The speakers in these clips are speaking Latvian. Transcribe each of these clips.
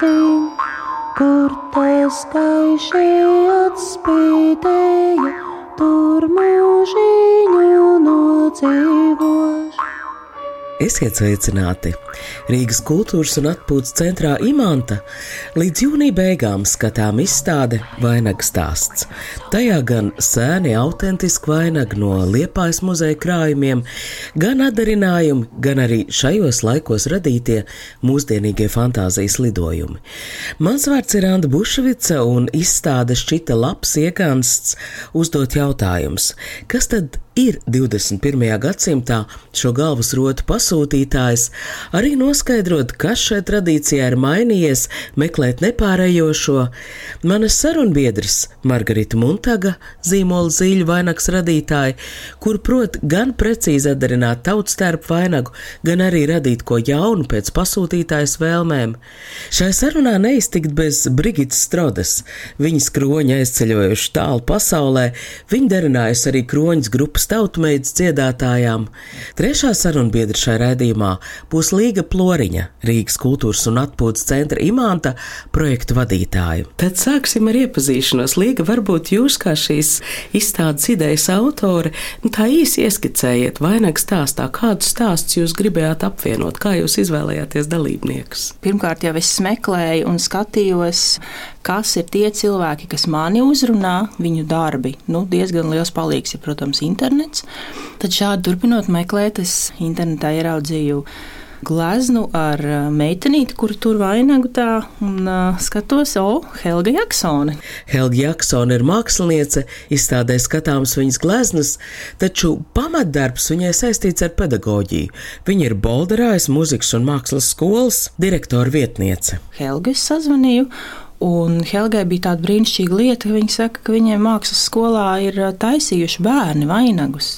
vaināciņ, kur tas gaiši atspīdēja, tur mūžiņu nodzīvošu. Esiet sveicināti! Rīgas kultūras un atpūtas centrā Imanta līdz jūnija beigām skatām izstāde Vainaga stāsts. Tajā gan sēni autentiski vainagi no Liepājas muzeja krājumiem, gan atdarinājumi, gan arī šajos laikos radītie mūsdienīgie fantāzijas lidojumi. Mans vārds ir Anda Bušvica un izstāde šķita labs iekansts uzdot jautājumus. Kas tad ir 21. gadsimtā šo galvas rotu pasūtītājs, arī noskaidrot, kas šai tradīcijā ir mainījies, meklēt nepārējošo. Manas sarunbiedrs Margarita Muntaga, zīmola zīļu vainags radītāja, kur prot gan precīzi atdarināt tautstērpu vainagu, gan arī radīt ko jaunu pēc pasūtītājas vēlmēm. Šai sarunā neiztikt bez Brigitas Strodas. Viņas kroņa aizceļojuši tālu pasaulē, viņa derinājusi arī kroņas grupas tautmeidas dziedātājām. Trešā sarunbiedra šai raidījumā būs Līga Ploriņa, Rīgas kultūras un atpūtas centra imanta projektu vadītāja. Tad sāksim ar iepazīšanos. Līga, varbūt jūs kā šīs izstādes idejas autore, nu, tā īsi ieskicējiet vainagu stāstā, kādus stāstus jūs gribējāt apvienot, kā jūs izvēlējāties dalībniekus. Pirmkārt, jau es meklēju un skatījos, kas ir tie cilvēki, kas mani uzrunā, viņu darbi. Nu, diezgan liels palīgs ir, protams, internets. Tad šādi turpinot meklēt, es internetā ieraudzīju gleznu ar uh, meitenīti, kur tur vainagu tā, un uh, skatos, o, Helga Jaksone. Helga Jaksone ir māksliniece, izstādē skatāms viņas gleznas, taču pamatdarbs viņai saistīts ar pedagoģiju. Viņa ir Bolderājas muzikas un mākslas skolas direktora vietniece. Helga es sazvanīju. Un Helgai bija tāda brīnišķīga lieta, ka viņa saka, ka viņiem mākslas skolā ir taisījuši bērni vainagus.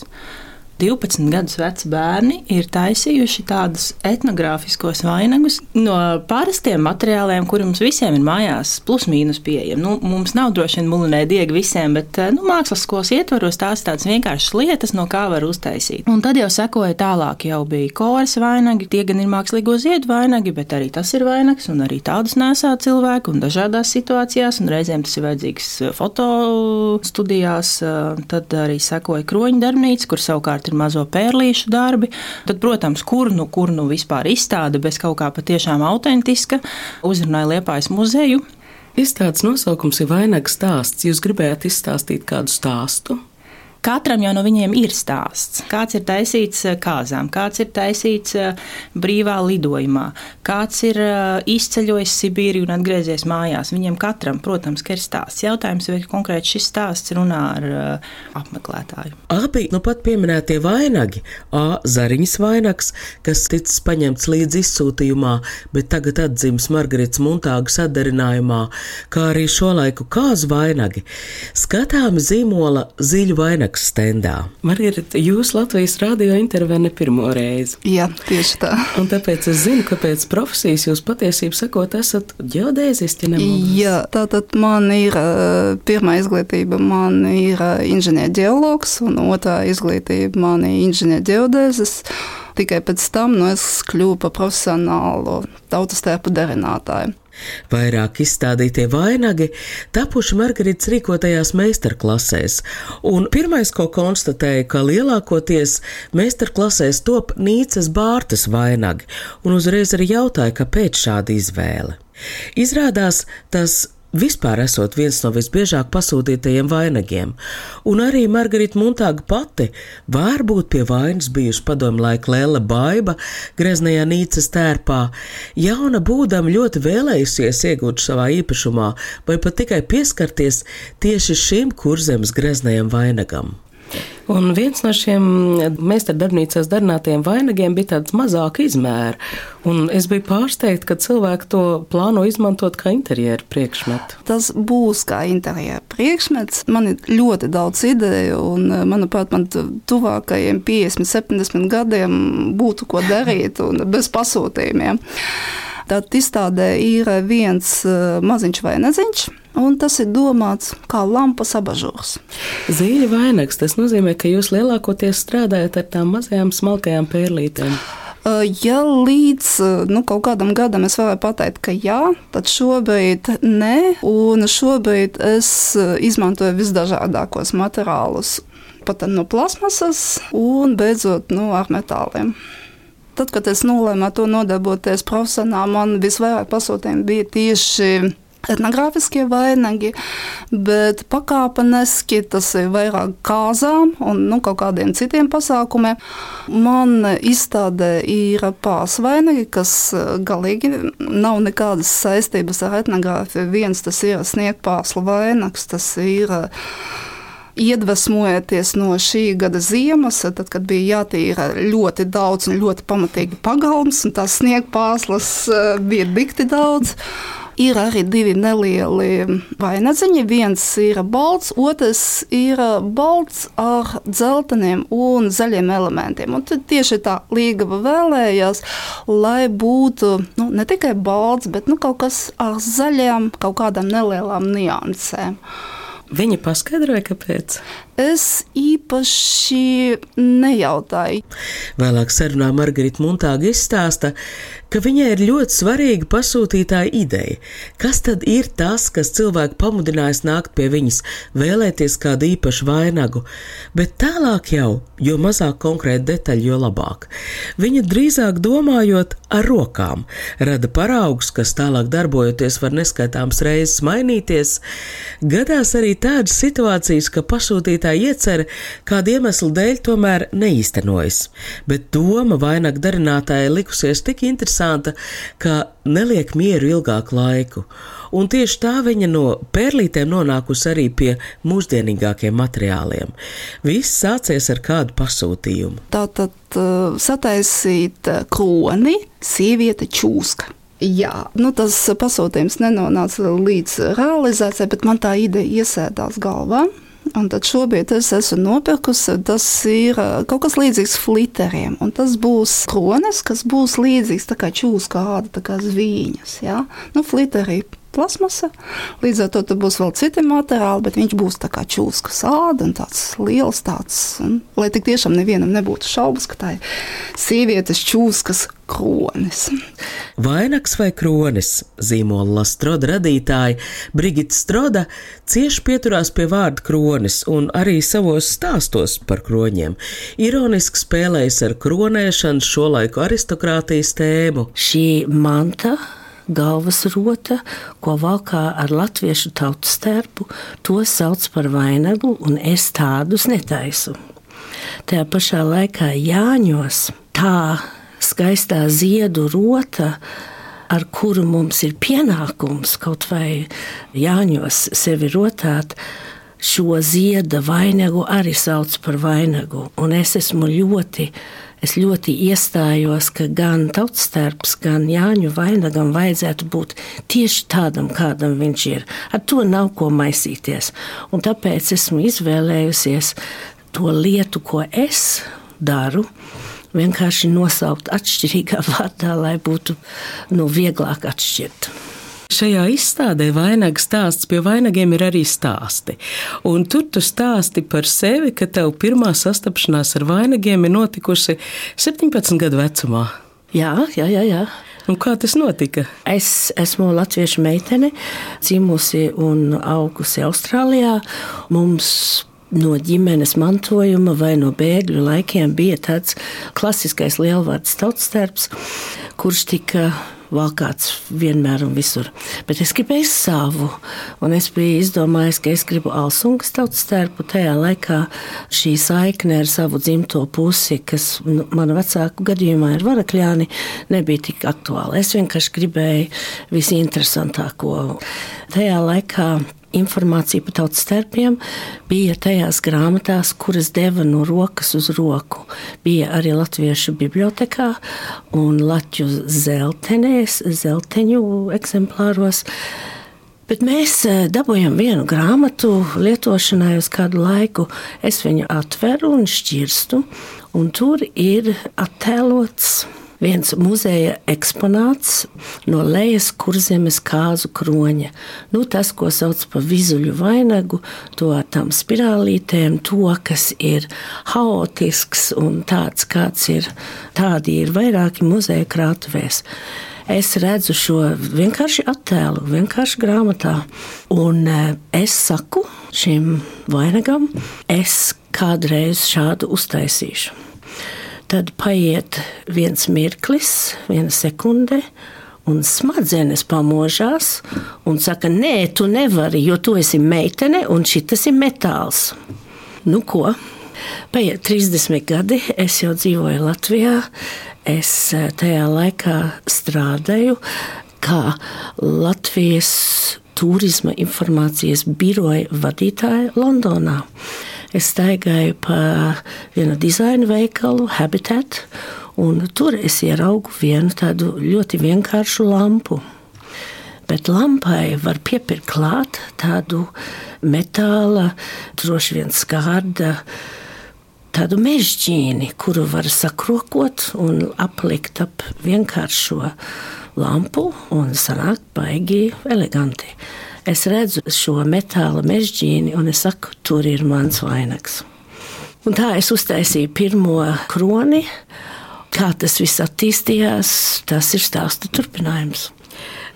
12 gadus veci bērni ir taisījuši tādus etnogrāfiskos vainagus no parastiem materiāliem, kuriem mums visiem ir mājās, plus mīnus pieejami. Nu, mums nav droši vien mulinē diegi visiem, bet nu, mākslas skolas ietvaros tās ir tādas vienkāršas lietas, no kā var uztaisīt. Un tad jau sekoja tālāk, jau bija koras vainagi, tie gan ir mākslīgo ziedu vainagi, bet arī tas ir vainags, un arī tādus nesā cilvēki un dažādās situācijās, un reizēm tas ir vajadzīgs fotostudijās. Tad arī sekoja kroņa darbnīca, kur savukārt ir mazo pērlīšu darbi. Tad, protams, kur nu, kur nu vispār izstāde bez kaut kā patiešām autentiska, uzrunāja Liepājas muzeju. Izstādes nosaukums ir vainags stāsts. Jūs gribējāt izstāstīt kādu stāstu? Katram jau no viņiem ir stāsts. Kāds ir taisīts eh, kāzām, kāds ir taisīts eh, brīvā lidojumā, kāds ir eh, izceļojis Sibīriju un atgriezies mājās. Viņiem katram, protams, ir stāsts. Jautājums, vai konkrēti šis stāsts runā ar apmeklētāju. Abi nu pat pieminētie vainagi, A. Zariņas vainags, kas ticis paņemts līdz izsūtījumā, bet tagad atzīmes Margaritas Muntāgas atdarinājumā, kā arī šo laiku kāzu vainagi, skatāmi zīmola ziļu vainags stendā. Margarita, jūs Latvijas rādio intervijā ne pirmo reizi. Jā, tieši tā. Un tāpēc es zinu, ka pēc profesijas jūs patiesībā sakot, esat ģeodēzisti. Jā, tātad man ir pirmā izglītība, man ir inženierģeologs, un otrā izglītība man ir inženierģeodēzis. Tikai pēc tam nu, es kļuvu par profesionālu tautas tērpu darinātāju. Vairāk izstādītie vainagi tapuši Margaritas rīkotajās meistarklasēs, un pirmais, ko konstatēja, ka lielākoties meistarklasēs top Nīcas Bārtas vainagi, un uzreiz arī jautāja, kāpēc šāda izvēle. Izrādās tas vispār esot viens no visbiežāk pasūtītajiem vainagiem, un arī Margarita Muntāga pati var būt pie vainas bijusi padomu laika Lēla Baiba greznajā Nīcas tērpā, jauna būdama ļoti vēlējusies iegūt savā īpašumā vai pat tikai pieskarties tieši šim kurzemes greznajam vainagam. Un viens no šiem meistardarbnīcās darinātajiem vainagiem bija tāds mazāk izmēra. Un es biju pārsteigta, ka cilvēki to plāno izmantot kā interjeru priekšmetu. Tas būs kā interjera priekšmets. Man ir ļoti daudz ideju, un, manuprāt, man tu- tuvākajiem 50, 70 gadiem būtu ko darīt bez pasūtījumiem. Tad izstādē ir viens eh, maziņš vainadziņš, un tas ir domāts kā lampas abažūrs. Zīļa vainags tas nozīmē, ka jūs lielākoties strādājat ar tām mazajām smalkajām pērlītēm. Uh, Ja līdz uh, nu, kaut kādam gadam es varētu pateikt, ka jā, tad šobrīd nē, un šobrīd es izmantoju visdažādākos materiālus. Pat no plasmasas, un beidzot nu, ar metāliem. Tad, kad es nolēmu to nodarboties profesionāli, man visvairāk pasūtījumi bija tieši etnogrāfiskie vainagi, bet pakāpeniski tas ir vairāk kāzām un nu, kaut kādiem citiem pasākumiem. Man izstādē ir pāris vainagi, kas eh, galīgi nav nekādas saistības ar etnogrāfiju. Viens tas ir sniegpārslu vainags, tas ir iedvesmojoties no šī gada ziemas, tad, kad bija jātīra ļoti daudz un ļoti pamatīgi pagalms, un tās sniegpārslas eh, bija dikti daudz. Ir arī divi nelieli vainadziņi. Viens ir balts, otrs ir balts ar dzelteniem un zaļiem elementiem. Un tad tieši tā līgava vēlējās, lai būtu nu, ne tikai balts, bet nu, kaut kas ar zaļām, kaut kādām nelielām niansēm. Viņa paskaidroja, kāpēc. Es īpaši nejautāju. Vēlāk sarunā Margarita Muntāga izstāsta, ka viņai ir ļoti svarīga pasūtītāja ideja. Kas tad ir tas, kas cilvēku pamudinājis nākt pie viņas, vēlēties kādu īpašu vainagu, bet tālāk jau, jo mazāk konkrēti detaļu, jo labāk. Viņa drīzāk domājot ar rokām, rada paraugus, kas tālāk darbojoties var neskaitāms reizes mainīties. Gadās arī tādas situācijas, ka pasūtītāji iecer kādu iemeslu dēļ tomēr neīstenojas, bet doma vainagu darinātājai likusies tik interesanta, ka neliek mieru ilgāku laiku. Un tieši tā viņa no pērlītēm nonākusi arī pie mūsdienīgākiem materiāliem. Viss sācies ar kādu pasūtījumu. Tātad uh, sataisīt uh, kroni, sieviete čūska. Jā, nu tas pasūtījums nenonāca līdz realizācijai, bet man tā ideja iesēdās galvā. Un tad šobrīd es esmu nopirkusi, tas ir kaut kas līdzīgs fliteriem. Un tas būs kronis, kas būs līdzīgs tā kā čūska āda, tā kā zvīņas. Ja? Nu, fliteri plasmasa. Līdz ar to tur būs vēl citi materiāli, bet viņš būs tā kā čūska sāda un tāds liels tāds. Un, lai tik tiešām nevienam nebūtu šaubas, ka tā ir sievietes čūskas kronis. Vainags vai kronis, zīmola Stroda radītāja Brigita Stroda cieši pieturās pie vārda kronis un arī savos stāstos par kroņiem. Ironiski spēlējas ar kronēšanu šo laiku aristokrātijas tēmu. Šī manta galvas rota, ko valkā ar latviešu tautas stērpu, to sauc par vainagu, un es tādus netaisu. Tajā pašā laikā Jāņos tā skaistā ziedu rota, ar kuru mums ir pienākums kaut vai Jāņos sevi rotāt, šo zieda vainagu arī sauc par vainagu. Un es esmu ļoti, es ļoti iestājos, ka gan tautstērps, gan Jāņu vainagam vajadzētu būt tieši tādam, kādam viņš ir. Ar to nav ko maisīties. Un tāpēc esmu izvēlējusies to lietu, ko es daru. Vienkārši nosaukt atšķirīgā vārdā, lai būtu nu, vieglāk atšķirt. Šajā izstādē vainaga stāsts pie vainagiem ir arī stāsti. Un tur tu stāsti par sevi, ka tev pirmā sastapšanās ar vainagiem ir notikusi 17 gadu vecumā. Jā, jā, jā. jā. Un kā tas notika? Es esmu latviešu meitene, dzimusi un augusi Austrālijā. Mums no ģimenes mantojuma vai no bēgļu laikiem bija tāds klasiskais lielvārds tautstērps, kurš tika valkāts vienmēr un visur. Bet es gribēju savu, un es biju izdomājis, ka es gribu Alsungas tautas tērpu. Tajā laikā šī saikne ar savu dzimto pusi, kas nu, mana vecāku gadījumā ir varakļāni, nebija tik aktuāla. Es vienkārši gribēju visinteresantāko. Tajā laikā informācija par tautas starpiem bija tajās grāmatās, kuras deva no rokas uz roku. Bija arī latviešu bibliotekā un latviešu zeltenēs, zelteņu eksemplāros. Bet mēs eh, dabūjām vienu grāmatu lietošanai uz kādu laiku. Es viņu atveru un šķirstu, un tur ir attēlots viens muzeja eksponāts no lejas kurzemes kāzu kroņa. Nu, tas, ko sauc par vizuļu vainagu, to ar tām spirālītēm, to, kas ir haotisks un tāds, kāds ir, tādi ir vairāki muzeja krātuvēs. Es redzu šo vienkārši attēlu, vienkārši grāmatā, un e, es saku šim vainagam, es kādreiz šādu uztaisīšu. Tad paiet viens mirklis, viena sekunde, un smadzenes pamožās un saka, nē, tu nevari, jo tu esi meitene un šis ir metāls. Nu, ko? Paiet 30 gadi, es jau dzīvoju Latvijā. Es eh, tajā laikā strādāju kā Latvijas turisma informācijas biroja vadītāja Londonā. Es staigāju pa vienu dizaina veikalu, Habitat, un tur es ieraugu vienu tādu ļoti vienkāršu lampu. Bet lampai var piepirkt klāt tādu metāla, droši vien skārda, tādu mežģīni, kuru var sakrokot un aplikt ap vienkāršo lampu, un sanāk baigi eleganti es redzu šo metāla mežģīni un es saku, tur ir mans vainags. Un tā es uztaisīju pirmo kroni. Kā tas viss attīstījās, tas ir stāsta turpinājums.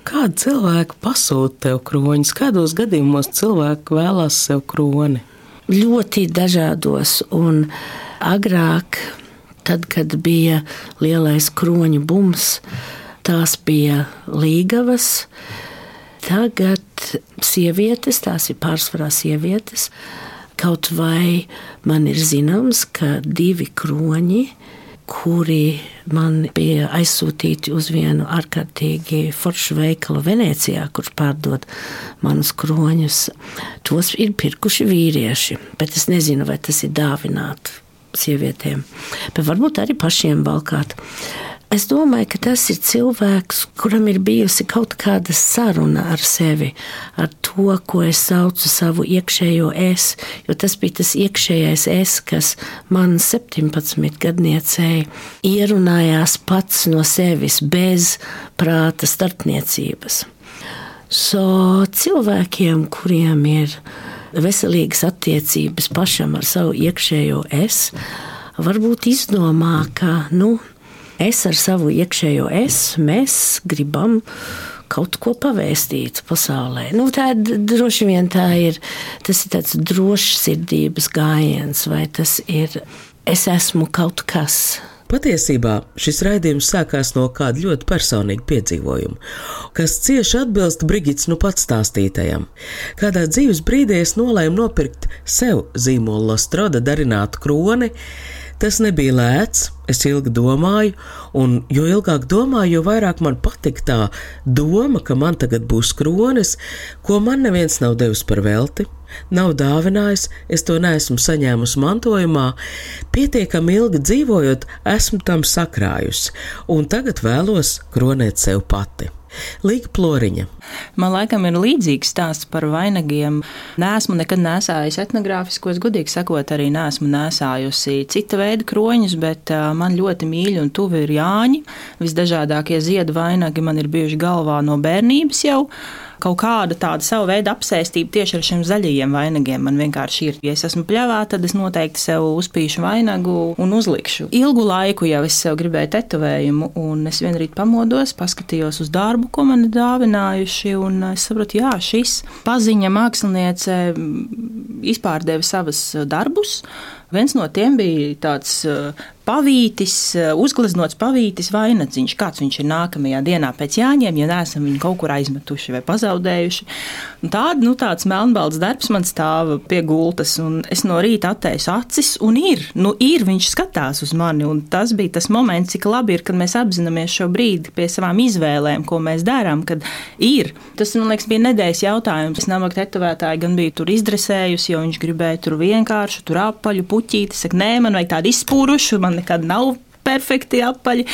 Kāda cilvēka pasūta tev kroņus? Kādos gadījumos cilvēki vēlās sev kroni? Ļoti dažādos, un agrāk, tad, kad bija lielais kroņu bums, tās bija līgavas, Tagad sievietes, tās ir pārsvarā sievietes, kaut vai man ir zināms, ka divi kroņi, kuri man bija aizsūtīti uz vienu ārkārtīgi foršu veikalu Venecijā, kur pārdod manus kroņus, tos ir pirkuši vīrieši, bet es nezinu, vai tas ir dāvināti sievietēm, bet varbūt arī pašiem valkāt. Es domāju, ka tas ir cilvēks, kuram ir bijusi kaut kāda saruna ar sevi, ar to, ko es saucu savu iekšējo es, jo tas bija tas iekšējais es, kas man 17 gadniecei ierunājās pats no sevis bez prāta starpniecības. So, cilvēkiem, kuriem ir veselīgas attiecības pašam ar savu iekšējo es, varbūt izdomā, ka, nu, es ar savu iekšējo es, mēs gribam kaut ko pavēstīt pasaulē. Nu, tā droši vien tā ir, tas ir tāds drošs sirdības gājiens, vai tas ir es esmu kaut kas. Patiesībā šis raidījums sākās no kāda ļoti personīga piedzīvojuma, kas cieši atbilst Brigits nu pats stāstītajam. Kādā dzīves brīdī es nolēmu nopirkt sev zīmola Lastroda darinātu kroni, Tas nebija lēts, es ilgi domāju, un jo ilgāk domāju, jo vairāk man patika tā doma, ka man tagad būs kronis, ko man neviens nav devis par velti, nav dāvinājis, es to neesmu saņēmusi mantojumā, pietiekami ilgi dzīvojot, esmu tam sakrājusi, un tagad vēlos kronēt sev pati. Līga Ploriņa. Man laikam ir līdzīgs stāsts par vainagiem. Nē, esmu nekad nesājusi etnogrāfiskos, gudīgi sakot, arī neesmu nesājusi cita veida kroņus, bet man ļoti mīļi un tuvi ir Jāņi. Visdažādākie ziedu vainagi man ir bijuši galvā no bērnības jau kaut kāda tāda sava veida apsēstība tieši ar šiem zaļajiem vainagiem. Man vienkārši ir, ja es esmu pļāvā, tad es noteikti sev uzpīšu vainagu un uzlikšu. Ilgu laiku jau es sev gribēju tetovējumu, un es vienā rītā pamodos, paskatījos uz darbu, ko man ir dāvinājuši, un es sapratu, jā, šis paziņa māksliniece izpārdeva savas darbus. Viens no tiem bija tāds pavītis, uzgleznots pavītis vainadziņš, kāds viņš ir nākamajā dienā pēc jāņem, ja neesam viņu kaut kur aizmetuši vai pazaudējuši. Un tāda, nu, tāds melnbalts darbs man stāv pie gultas, un es no rīta attēju acis, un ir, nu, ir, viņš skatās uz mani, un tas bija tas moments, cik labi ir, kad mēs apzināmies šo brīdi pie savām izvēlēm, ko mēs darām, kad ir. Tas, man liekas, bija nedēļas jautājums. Es nabaga tetovētāji gan biju tur izdresējusi, jo viņš gribēja tur vienkārši, tur apaļu puķīti, saka, nē, man vajag tādu izpūrušu, man nekad nav perfekti apaļi.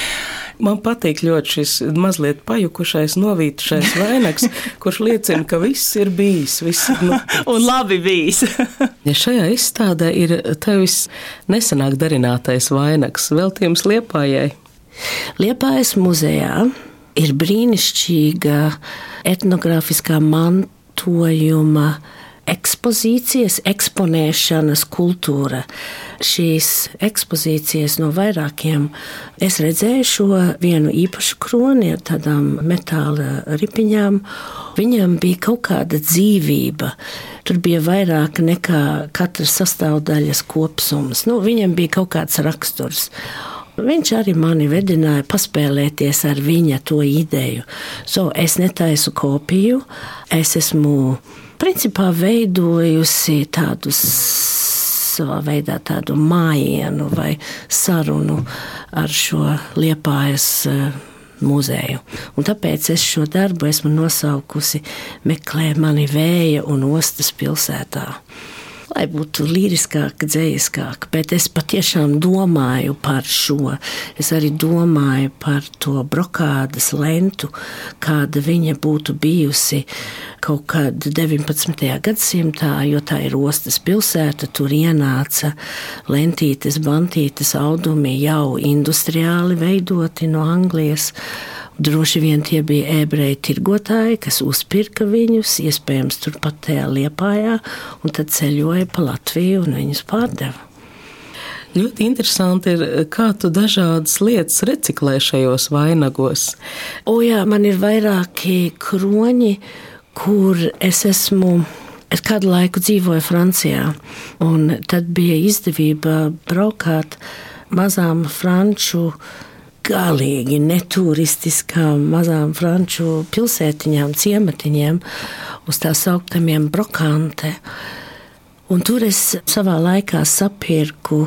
Man patīk ļoti šis mazliet pajukušais, novītušais vainags, kurš liecina, ka viss ir bijis. Viss ir nu, un labi bijis. ja šajā izstādē ir tevis nesenāk darinātais vainags, veltījums Liepājai. Liepājas muzejā ir brīnišķīga etnogrāfiskā mantojuma ekspozīcijas, eksponēšanas kultūra. Šīs ekspozīcijas no vairākiem es redzēju šo vienu īpašu kroni ar tādām metāla ripiņām. Viņam bija kaut kāda dzīvība. Tur bija vairāk nekā katras sastāvdaļas kopsums. Nu, viņam bija kaut kāds raksturs. Viņš arī mani vedināja paspēlēties ar viņa to ideju. So, es netaisu kopiju, es esmu principā veidojusi tādus savā veidā tādu mājienu vai sarunu ar šo liepājas muzeju. Un tāpēc es šo darbu esmu nosaukusi Meklē mani vēja un ostas pilsētā lai būtu liriskāka, dzīskāka. Bet es patiešām domāju par šo. Es arī domāju par to brokādas lentu, kāda viņa būtu bijusi kaut kad 19. gadsimtā, jo tā ir ostas pilsēta. Tur ienāca lentītes, bantītes audumi jau industriāli veidoti no Anglijas. Droši vien tie bija ebreji tirgotāji, kas uzpirka viņus, iespējams, turpat tajā liepājā, un tad ceļoja pa Latviju un viņus pārdeva. Ļoti interesanti ir, kā tu dažādas lietas reciklē šajos vainagos. O jā, man ir vairāki kroņi, kur es esmu. Es kādu laiku dzīvoju Francijā, un tad bija izdevība braukāt mazām franču galīgi neturistiskām mazām franču pilsētiņām, ciematiņiem, uz tā saucamiem brokante. Un tur es savā laikā sapirku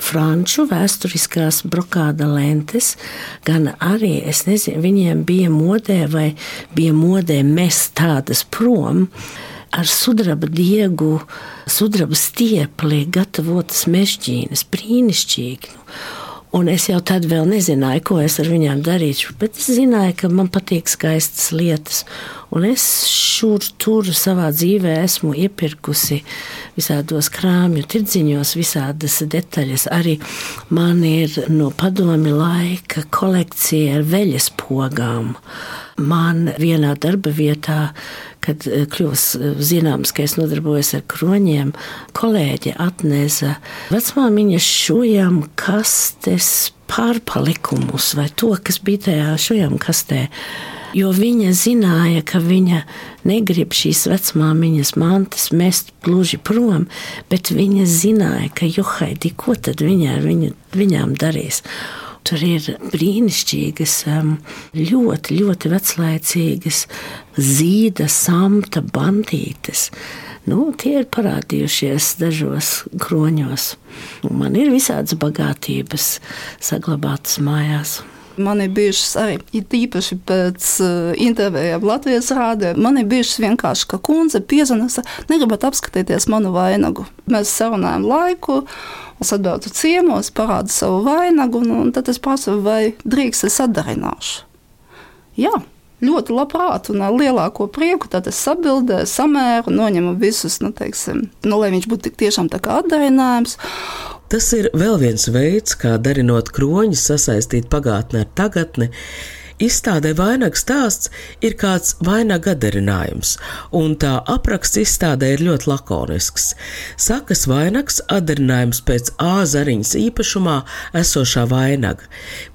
franču vēsturiskās brokāda lentes, gan arī, nezinu, viņiem bija modē vai bija modē mest tādas prom ar sudraba diegu, sudraba stiepli gatavotas mežģīnas, brīnišķīgi. Un es jau tad vēl nezināju, ko es ar viņām darīšu, bet es zināju, ka man patīk skaistas lietas. Un es šur tur savā dzīvē esmu iepirkusi visādos krāmju tirdziņos, visādas detaļas. Arī man ir no padomi laika kolekcija ar veļas pogām. Man vienā darba vietā, kad eh, kļūs eh, zināms, ka es nodarbojos ar kroņiem, kolēģi atnesa vecmāmiņas šujam kastes pārpalikumus vai to, kas bija tajā šujam kastē jo viņa zināja, ka viņa negrib šīs vecmāmiņas mantas mest gluži prom, bet viņa zināja, ka Johaidi, ko tad viņa ar viņu, viņām darīs. Tur ir brīnišķīgas, um, ļoti, ļoti veclaicīgas zīda, samta bantītes. Nu, tie ir parādījušies dažos kroņos. Man ir visādas bagātības saglabātas mājās. Man ir bijušas arī īpaši pēc uh, intervijām Latvijas rādē. Man ir bijušas vienkārši, ka kundze piezvanīja, negribat apskatīties manu vainagu. Mēs sarunājam laiku. Es atbraucu ciemos, parādu savu vainagu, un, un tad es prasu, vai drīkst es atdarināšu. Jā, ļoti labprāt un ar lielāko prieku. Tad es atbildēju, samēru, noņemu visus, nu, teiksim, nu, lai viņš būtu tiešām tā kā atdarinājums. Tas ir vēl viens veids, kā darinot kroņus, sasaistīt pagātni ar tagadni. Izstādē vainags stāsts ir kāds vainaga atdarinājums, un tā apraksts izstādē ir ļoti lakonisks. Sakas vainags atdarinājums pēc āzariņas īpašumā esošā vainaga,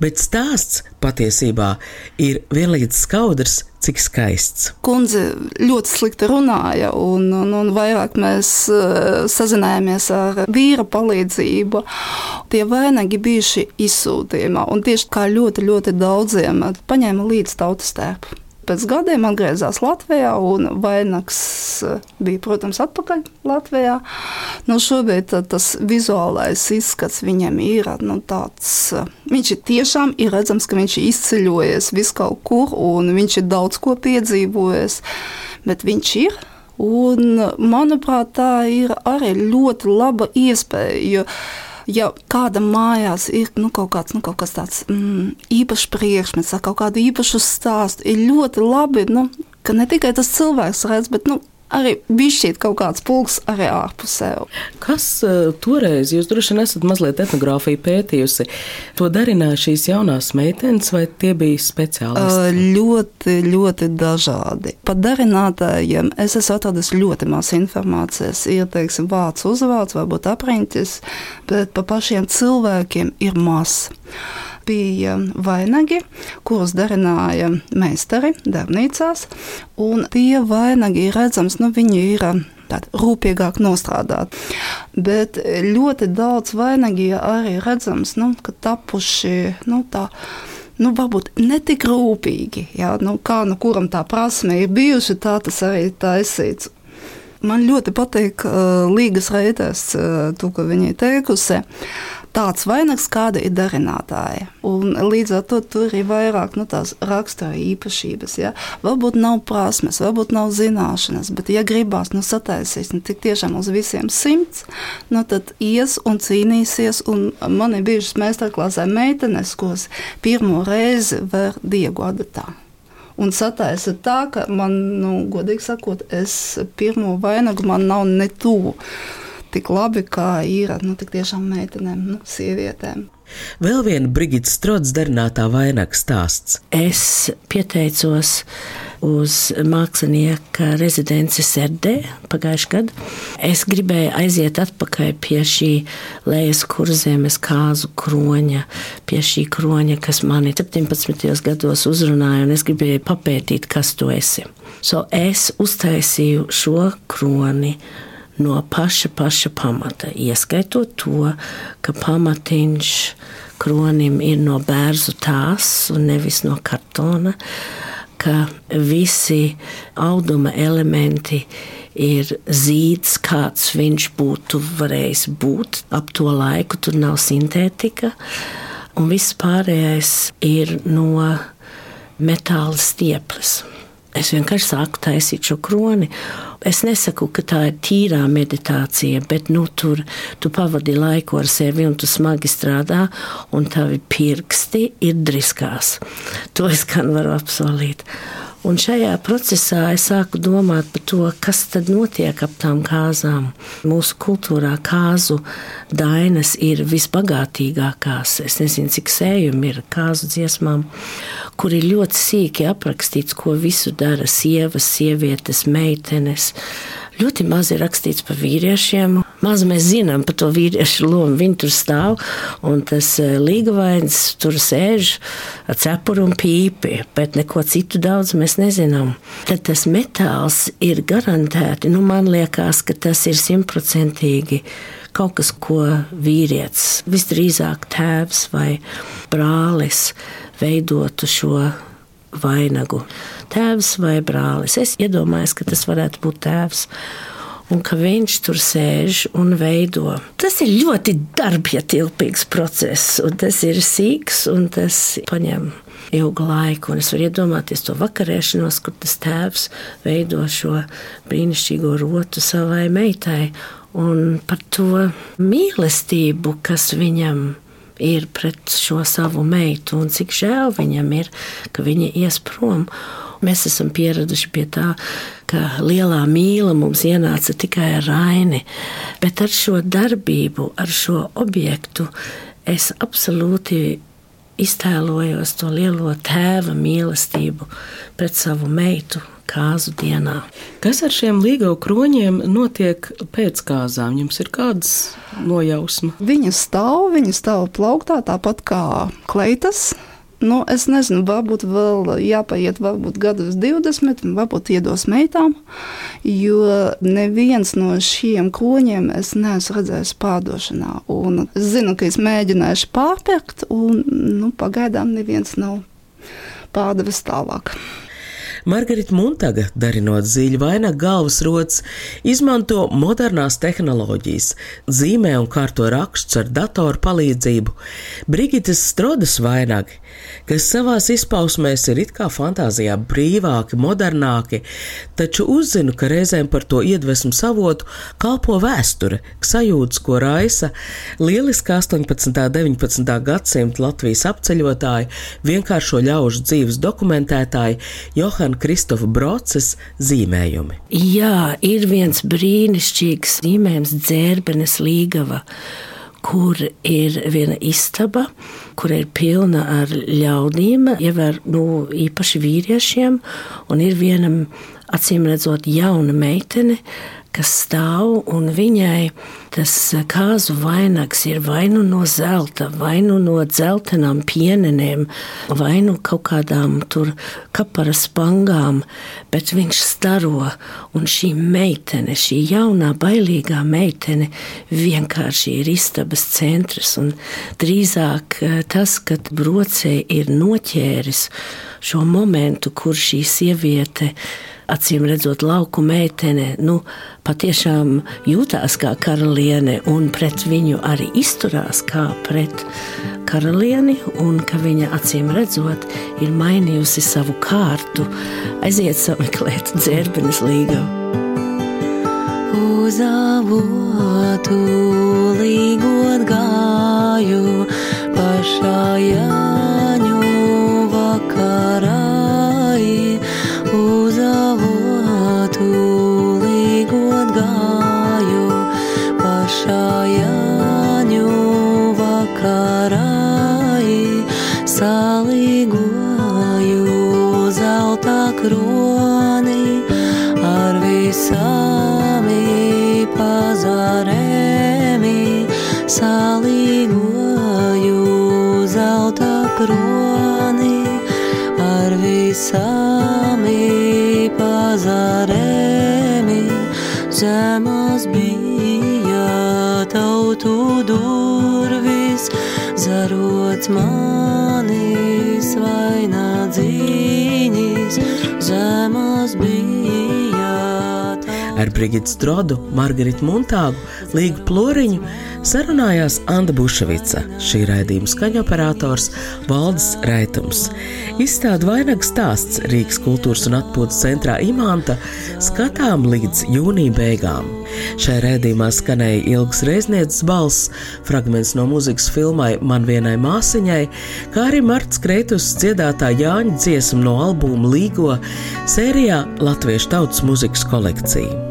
bet stāsts patiesībā ir vienlīdz skaudrs cik skaists. Kundze ļoti slikti runāja, un, un, un vairāk mēs uh, sazinājāmies ar vīra palīdzību. Tie vainagi bijuši izsūtījumā, un tieši kā ļoti, ļoti daudziem paņēma līdzi tautas tērpu pēc gadiem atgriezās Latvijā, un vainags eh, bija, protams, atpakaļ Latvijā. Nu, šobrīd tas vizuālais izskats viņam ir nu, tāds. Eh, viņš ir tiešām ir redzams, ka viņš ir izceļojies vis kaut kur, un viņš ir daudz ko piedzīvojis, bet viņš ir. Un, manuprāt, tā ir arī ļoti laba iespēja. Jo ja kādam mājās ir nu, kaut, kāds, nu, kaut kas tāds mm, īpašs priekšmets, kaut kādu īpašu stāstu, ir ļoti labi, nu, ka ne tikai tas cilvēks redz, bet nu, arī bija kaut kāds pulks arī ārpusē. Kas uh, toreiz, jūs droši vien esat mazliet etnogrāfiju pētījusi, to darināja šīs jaunās meitenes, vai tie bija speciālisti? Uh, ļoti, ļoti dažādi. Par darinātājiem es esmu atradis ļoti maz informācijas. Ir, teiksim, vārds uzvārds, varbūt apriņķis, bet par pašiem cilvēkiem ir maz bija vainagi, kurus darināja meistari darbnīcās. Tie vainagi ir redzams, nu, viņi ir tādi rūpīgāk nostrādāti. Bet ļoti daudz vainagi arī redzams, nu, ka tapuši nu, tā nu, varbūt ne tik rūpīgi. Jā, nu, kā nu kuram tā prasme ir bijusi, tā tas arī ir taisīts. Man ļoti patīk uh, Līgas reitēs, uh, to, ko viņa ir teikusi tāds vainags, kāda ir darinātāja. Un līdz ar to tur ir vairāk nu, tās rakstura īpašības. Ja? Varbūt nav prasmes, varbūt nav zināšanas, bet, ja gribās nu, sataisīt nu, tiešām uz visiem simts, nu, tad ies un cīnīsies. Un man ir bijušas meistarklāsē meitenes, kuras pirmo reizi var diegu adatā un sataisa tā, ka man, nu, godīgi sakot, es pirmo vainagu man nav ne tuvu tik labi, kā ir nu, tiešām meitenēm, nu, sievietēm. Vēl viena Brigita Strods darinātā vainaga stāsts. Es pieteicos uz mākslinieka rezidenci Serdē pagājušajā gadā. Es gribēju aiziet atpakaļ pie šī lejas kurzemes kāzu kroņa, pie šī kroņa, kas mani 17. gados uzrunāja, un es gribēju papētīt, kas tu esi. So es uztaisīju šo kroni no paša, paša pamata, ieskaitot to, ka pamatiņš kronim ir no bērnu tās un nevis no kartona, ka visi auduma elementi ir zīds, kāds viņš būtu varējis būt ap to laiku, tur nav sintētika, un viss pārējais ir no metāla stieples. Es vienkārši sāku taisīt šo kroni. Es nesaku, ka tā ir tīrā meditācija, bet nu, tur tu pavadi laiku ar sevi un tu smagi strādā, un tavi pirksti ir driskās. To es gan varu apsolīt. Un šajā procesā es sāku domāt par to, kas tad notiek ap tām kāzām. Mūsu kultūrā kāzu dainas ir visbagātīgākās. Es nezinu, cik sējumi ir kāzu dziesmām, kur ir ļoti sīki aprakstīts, ko visu dara sievas, sievietes, meitenes Ļoti maz ir rakstīts par vīriešiem. Maz mēs zinām par to vīriešu lomu. Viņi tur stāv un tas e, līgavains tur sēž ar cepuru un pīpi, bet neko citu daudz mēs nezinām. Tad tas metāls ir garantēti. Nu, man liekas, ka tas ir simtprocentīgi kaut kas, ko vīrietis, visdrīzāk tēvs vai brālis, veidotu šo vainagu. Tēvs vai brālis. Es iedomājos, ka tas varētu būt tēvs. Un ka viņš tur sēž un veido. Tas ir ļoti darbietilpīgs process, un tas ir sīks, un tas paņem ilgu laiku. Un es varu iedomāties to vakarēšanos, kur tas tēvs veido šo brīnišķīgo rotu savai meitai, un par to mīlestību, kas viņam ir ir pret šo savu meitu, un cik žēl viņam ir, ka viņa ies prom. Mēs esam pieraduši pie tā, ka lielā mīla mums ienāca tikai ar raini, bet ar šo darbību, ar šo objektu es absolūti iztēlojos to lielo tēva mīlestību pret savu meitu, kāzu dienā. Kas ar šiem līgau kroņiem notiek pēc kāzām? Jums ir kādas nojausma? Viņa stāv, viņa stāv plauktā tāpat kā kleitas. Nu, es nezinu, varbūt vēl jāpaiet, varbūt gadus 20, varbūt iedos meitām, jo neviens no šiem koņiem es neesmu redzējis pārdošanā. Un es zinu, ka es mēģināšu pārpirkt, un nu, pagaidām neviens nav pārdevis tālāk. Margarita Muntaga, darinot zīļu vainagu galvas rotas, izmanto modernās tehnoloģijas, zīmē un kārto rakstus ar datoru palīdzību. Brigitas Strodas vainagi, kas savās izpausmēs ir it kā fantāzijā brīvāki, modernāki, taču uzzinu, ka reizēm par to iedvesmu savotu kalpo vēsture, sajūtas, ko raisa lieliskā 18. un 19. gadsimta Latvijas apceļotāji, vienkāršo ļaužu dzīves dokumentētāji Johana Kristofa Broces zīmējumi. Jā, ir viens brīnišķīgs zīmējums dzērbenes līgava kur ir viena istaba, kur ir pilna ar ļaudīm, ievēr, nu, īpaši vīriešiem, un ir viena acīm redzot jauna meitene, kas stāv un viņai tas kāzu vainags ir vai nu no zelta, vai nu no dzeltenām pienenēm, vai nu kaut kādām tur kapara spangām, bet viņš staro un šī meitene, šī jaunā bailīgā meitene vienkārši ir istabas centrs un drīzāk eh, tas, kad brocē ir noķēris šo momentu, kur šī sieviete acīm redzot, lauku meitene, nu, patiešām jūtās kā karaliene un pret viņu arī izturās kā pret karalieni, un ka viņa acīm redzot, ir mainījusi savu kārtu, aiziet sameklēt dzērbenes līgavu. Uz avotu līgot gāju pašā jāņu vakarā. Kroni ar visām pazarēm. Salīgoju zelta kroni ar visām pazarēm. Zemos bija tautu durvis, zarots manis vainagdziņas, zemos bija. Ar Brigitu Strodu, Margaritu Muntāgu, Līgu Ploriņu sarunājās Anna Buševica, šī raidījuma skaņoperators Valdis Raitums. Izstāda vainags stāsts Rīgas kultūras un atpūtas centrā Imanta skatām līdz jūnija beigām. Šai raidījumā skanēja ilgs reiznieces balss, fragments no mūzikas filmai Man vienai māsiņai, kā arī Marts Kreitus dziedātā Jāņa dziesma no albuma Līgo sērijā Latviešu tautas muzikas kolekcija.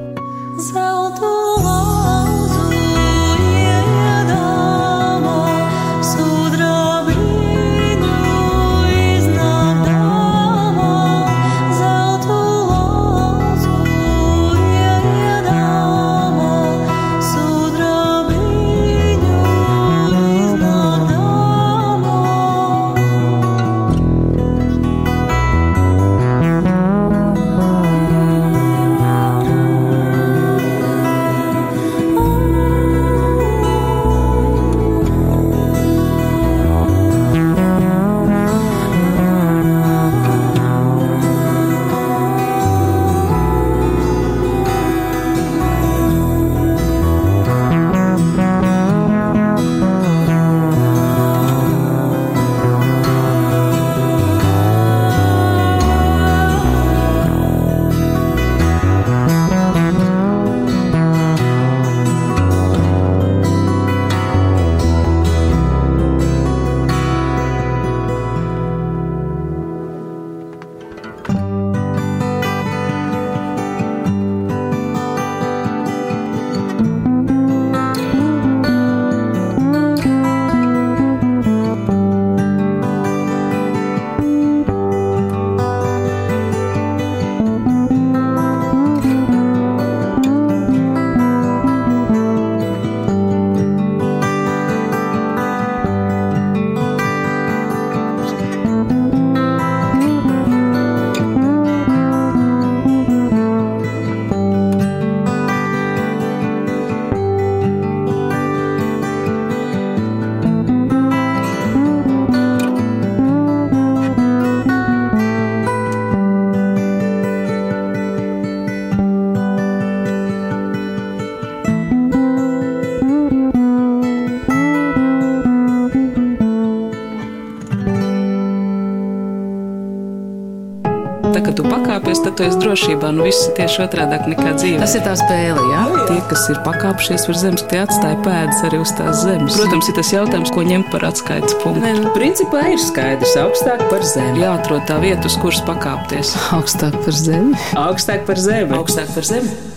Jūtoties drošībā. Nu, viss ir tieši otrādi nekā dzīve. Tas ir tā spēle, jā? Tie, kas ir pakāpšies virs zemes, tie atstāja pēdas arī uz tās zemes. Protams, ir tas jautājums, ko ņemt par atskaites punktu. Nē, nu, principā ir skaidrs, augstāk par zemi. Jāatrod tā vieta, uz kuras pakāpties. Augstāk par zemi. Augstāk par zemi. Augstāk par zemi.